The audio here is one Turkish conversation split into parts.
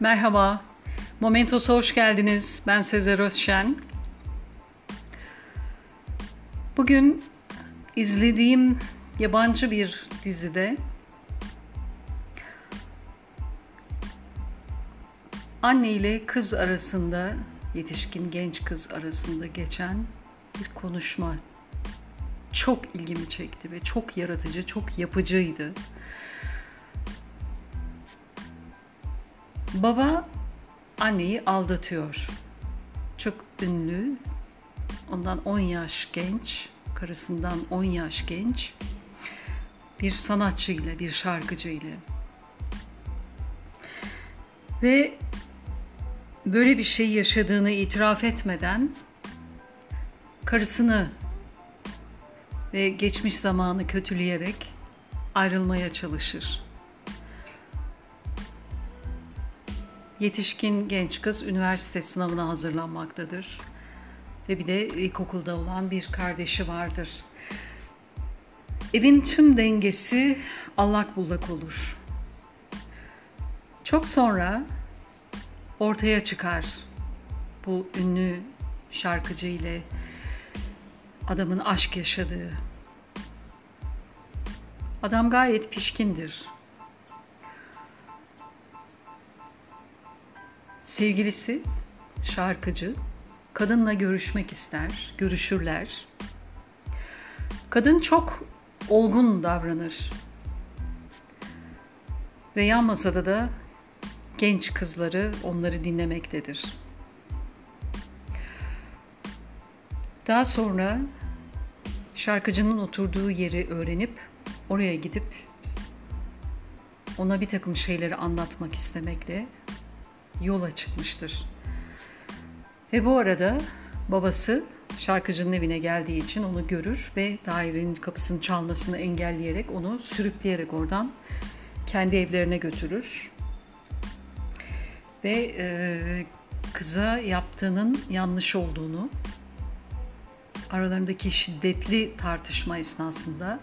Merhaba, Momentos'a hoş geldiniz. Ben Sezer Özşen. Bugün izlediğim yabancı bir dizide anne ile kız arasında, yetişkin genç kız arasında geçen bir konuşma çok ilgimi çekti ve çok yaratıcı, çok yapıcıydı. Baba anneyi aldatıyor. Çok ünlü, ondan 10 yaş genç, karısından 10 yaş genç bir sanatçı ile, bir şarkıcı ile. Ve böyle bir şey yaşadığını itiraf etmeden karısını ve geçmiş zamanı kötüleyerek ayrılmaya çalışır. Yetişkin genç kız üniversite sınavına hazırlanmaktadır. Ve bir de ilkokulda olan bir kardeşi vardır. Evin tüm dengesi allak bullak olur. Çok sonra ortaya çıkar bu ünlü şarkıcı ile adamın aşk yaşadığı. Adam gayet pişkindir. Sevgilisi şarkıcı kadınla görüşmek ister, görüşürler. Kadın çok olgun davranır. Ve yan masada da genç kızları onları dinlemektedir. Daha sonra şarkıcının oturduğu yeri öğrenip oraya gidip ona bir takım şeyleri anlatmak istemekle yola çıkmıştır. Ve bu arada babası şarkıcının evine geldiği için onu görür ve dairenin kapısını çalmasını engelleyerek onu sürükleyerek oradan kendi evlerine götürür. Ve e, kıza yaptığının yanlış olduğunu aralarındaki şiddetli tartışma esnasında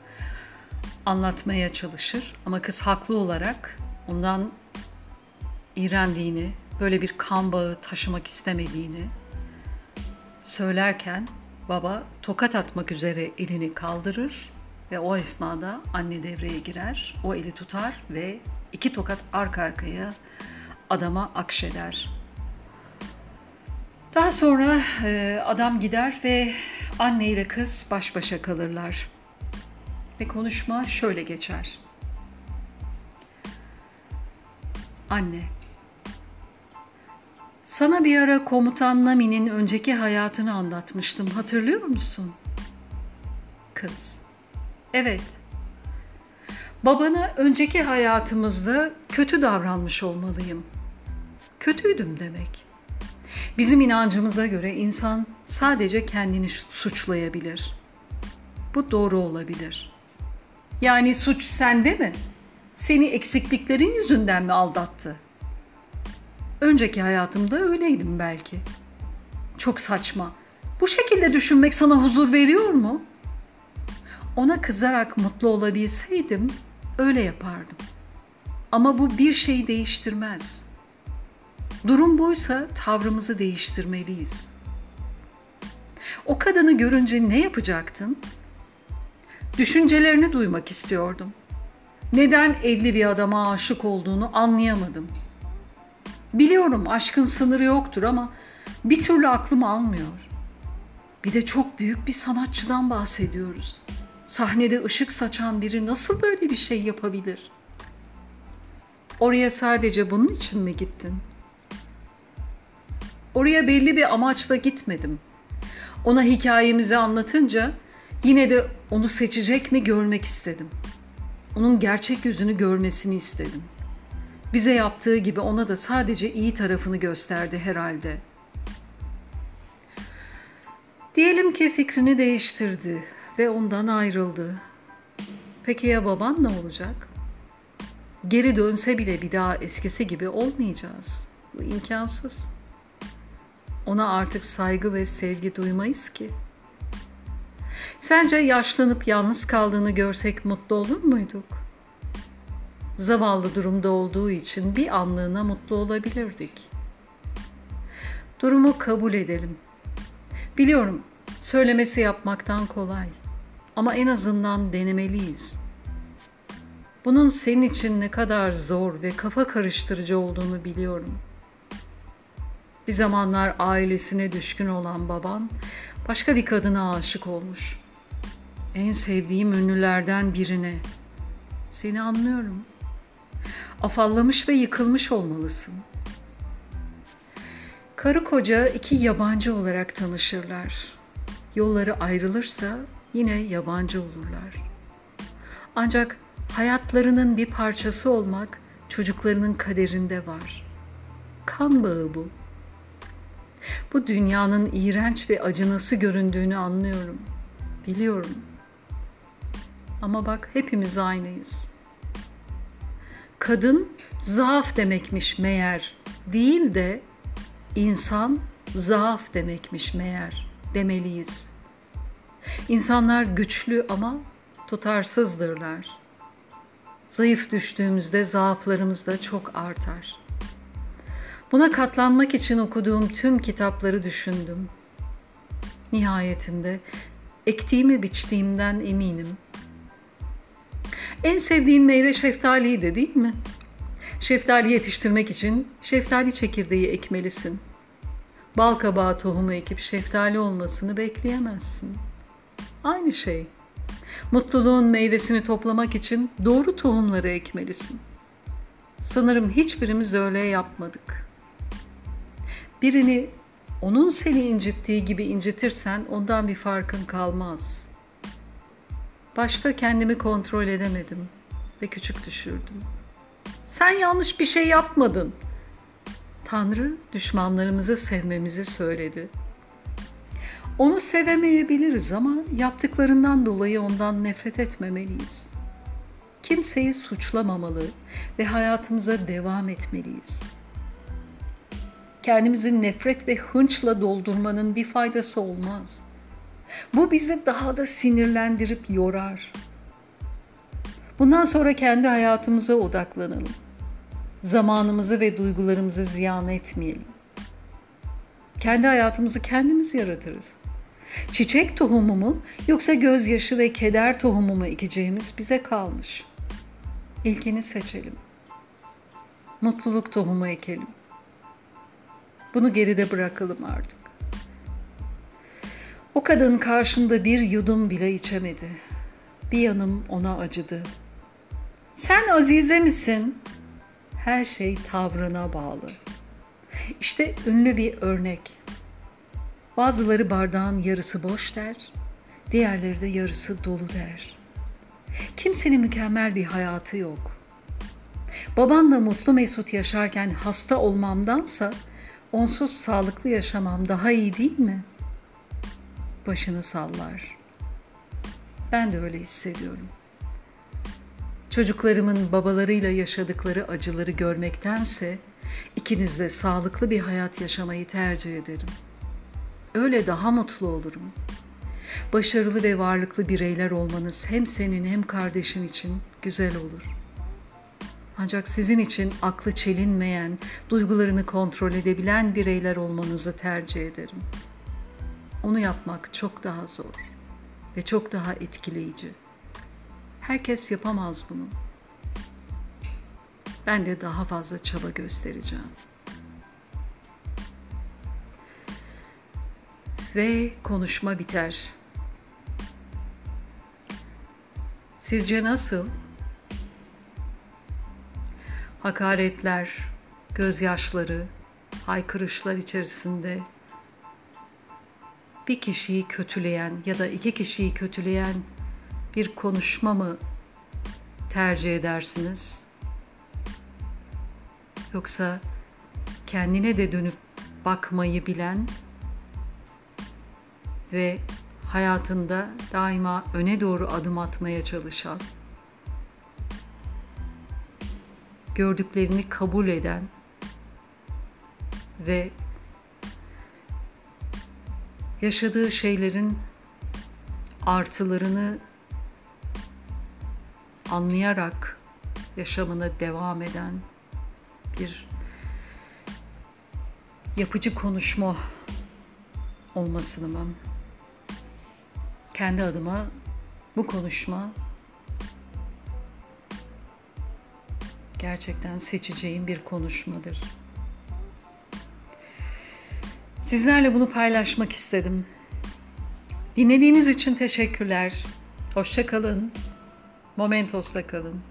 anlatmaya çalışır. Ama kız haklı olarak ondan iğrendiğini, böyle bir kan bağı taşımak istemediğini söylerken baba tokat atmak üzere elini kaldırır ve o esnada anne devreye girer. O eli tutar ve iki tokat arka arkaya adama akşeder. Daha sonra e, adam gider ve anne ile kız baş başa kalırlar. Ve konuşma şöyle geçer. Anne, sana bir ara komutan Nami'nin önceki hayatını anlatmıştım. Hatırlıyor musun? Kız. Evet. Babana önceki hayatımızda kötü davranmış olmalıyım. Kötüydüm demek. Bizim inancımıza göre insan sadece kendini suçlayabilir. Bu doğru olabilir. Yani suç sende mi? Seni eksikliklerin yüzünden mi aldattı? Önceki hayatımda öyleydim belki. Çok saçma. Bu şekilde düşünmek sana huzur veriyor mu? Ona kızarak mutlu olabilseydim öyle yapardım. Ama bu bir şeyi değiştirmez. Durum buysa tavrımızı değiştirmeliyiz. O kadını görünce ne yapacaktın? Düşüncelerini duymak istiyordum. Neden evli bir adama aşık olduğunu anlayamadım. Biliyorum aşkın sınırı yoktur ama bir türlü aklım almıyor. Bir de çok büyük bir sanatçıdan bahsediyoruz. Sahnede ışık saçan biri nasıl böyle bir şey yapabilir? Oraya sadece bunun için mi gittin? Oraya belli bir amaçla gitmedim. Ona hikayemizi anlatınca yine de onu seçecek mi görmek istedim. Onun gerçek yüzünü görmesini istedim. Bize yaptığı gibi ona da sadece iyi tarafını gösterdi herhalde. Diyelim ki fikrini değiştirdi ve ondan ayrıldı. Peki ya baban ne olacak? Geri dönse bile bir daha eskisi gibi olmayacağız. Bu imkansız. Ona artık saygı ve sevgi duymayız ki. Sence yaşlanıp yalnız kaldığını görsek mutlu olur muyduk? Zavallı durumda olduğu için bir anlığına mutlu olabilirdik. Durumu kabul edelim. Biliyorum söylemesi yapmaktan kolay ama en azından denemeliyiz. Bunun senin için ne kadar zor ve kafa karıştırıcı olduğunu biliyorum. Bir zamanlar ailesine düşkün olan baban başka bir kadına aşık olmuş. En sevdiğim ünlülerden birine. Seni anlıyorum. Afallamış ve yıkılmış olmalısın. Karı koca iki yabancı olarak tanışırlar. Yolları ayrılırsa yine yabancı olurlar. Ancak hayatlarının bir parçası olmak çocuklarının kaderinde var. Kan bağı bu. Bu dünyanın iğrenç ve acınası göründüğünü anlıyorum. Biliyorum. Ama bak hepimiz aynıyız. Kadın zaaf demekmiş meğer değil de insan zaaf demekmiş meğer demeliyiz. İnsanlar güçlü ama tutarsızdırlar. Zayıf düştüğümüzde zaaflarımız da çok artar. Buna katlanmak için okuduğum tüm kitapları düşündüm. Nihayetinde ektiğimi biçtiğimden eminim. En sevdiğin meyve şeftaliydi değil mi? Şeftali yetiştirmek için şeftali çekirdeği ekmelisin. Bal kabağı tohumu ekip şeftali olmasını bekleyemezsin. Aynı şey. Mutluluğun meyvesini toplamak için doğru tohumları ekmelisin. Sanırım hiçbirimiz öyle yapmadık. Birini onun seni incittiği gibi incitirsen ondan bir farkın kalmaz. Başta kendimi kontrol edemedim ve küçük düşürdüm. Sen yanlış bir şey yapmadın. Tanrı düşmanlarımızı sevmemizi söyledi. Onu sevemeyebiliriz ama yaptıklarından dolayı ondan nefret etmemeliyiz. Kimseyi suçlamamalı ve hayatımıza devam etmeliyiz. Kendimizi nefret ve hınçla doldurmanın bir faydası olmaz. Bu bizi daha da sinirlendirip yorar. Bundan sonra kendi hayatımıza odaklanalım. Zamanımızı ve duygularımızı ziyan etmeyelim. Kendi hayatımızı kendimiz yaratırız. Çiçek tohumu mu yoksa gözyaşı ve keder tohumu mu ekeceğimiz bize kalmış. İlkini seçelim. Mutluluk tohumu ekelim. Bunu geride bırakalım artık. O kadın karşımda bir yudum bile içemedi. Bir yanım ona acıdı. Sen Azize misin? Her şey tavrına bağlı. İşte ünlü bir örnek. Bazıları bardağın yarısı boş der, diğerleri de yarısı dolu der. Kimsenin mükemmel bir hayatı yok. Babanla mutlu mesut yaşarken hasta olmamdansa onsuz sağlıklı yaşamam daha iyi değil mi? Başını sallar. Ben de öyle hissediyorum. Çocuklarımın babalarıyla yaşadıkları acıları görmektense ikiniz de sağlıklı bir hayat yaşamayı tercih ederim. Öyle daha mutlu olurum. Başarılı ve varlıklı bireyler olmanız hem senin hem kardeşin için güzel olur. Ancak sizin için aklı çelinmeyen, duygularını kontrol edebilen bireyler olmanızı tercih ederim. Onu yapmak çok daha zor ve çok daha etkileyici. Herkes yapamaz bunu. Ben de daha fazla çaba göstereceğim. Ve konuşma biter. Sizce nasıl? Hakaretler, gözyaşları, haykırışlar içerisinde bir kişiyi kötüleyen ya da iki kişiyi kötüleyen bir konuşma mı tercih edersiniz? Yoksa kendine de dönüp bakmayı bilen ve hayatında daima öne doğru adım atmaya çalışan, gördüklerini kabul eden ve yaşadığı şeylerin artılarını anlayarak yaşamına devam eden bir yapıcı konuşma olmasını mı? Kendi adıma bu konuşma gerçekten seçeceğim bir konuşmadır. Sizlerle bunu paylaşmak istedim. Dinlediğiniz için teşekkürler. Hoşça kalın. Momentos'ta kalın.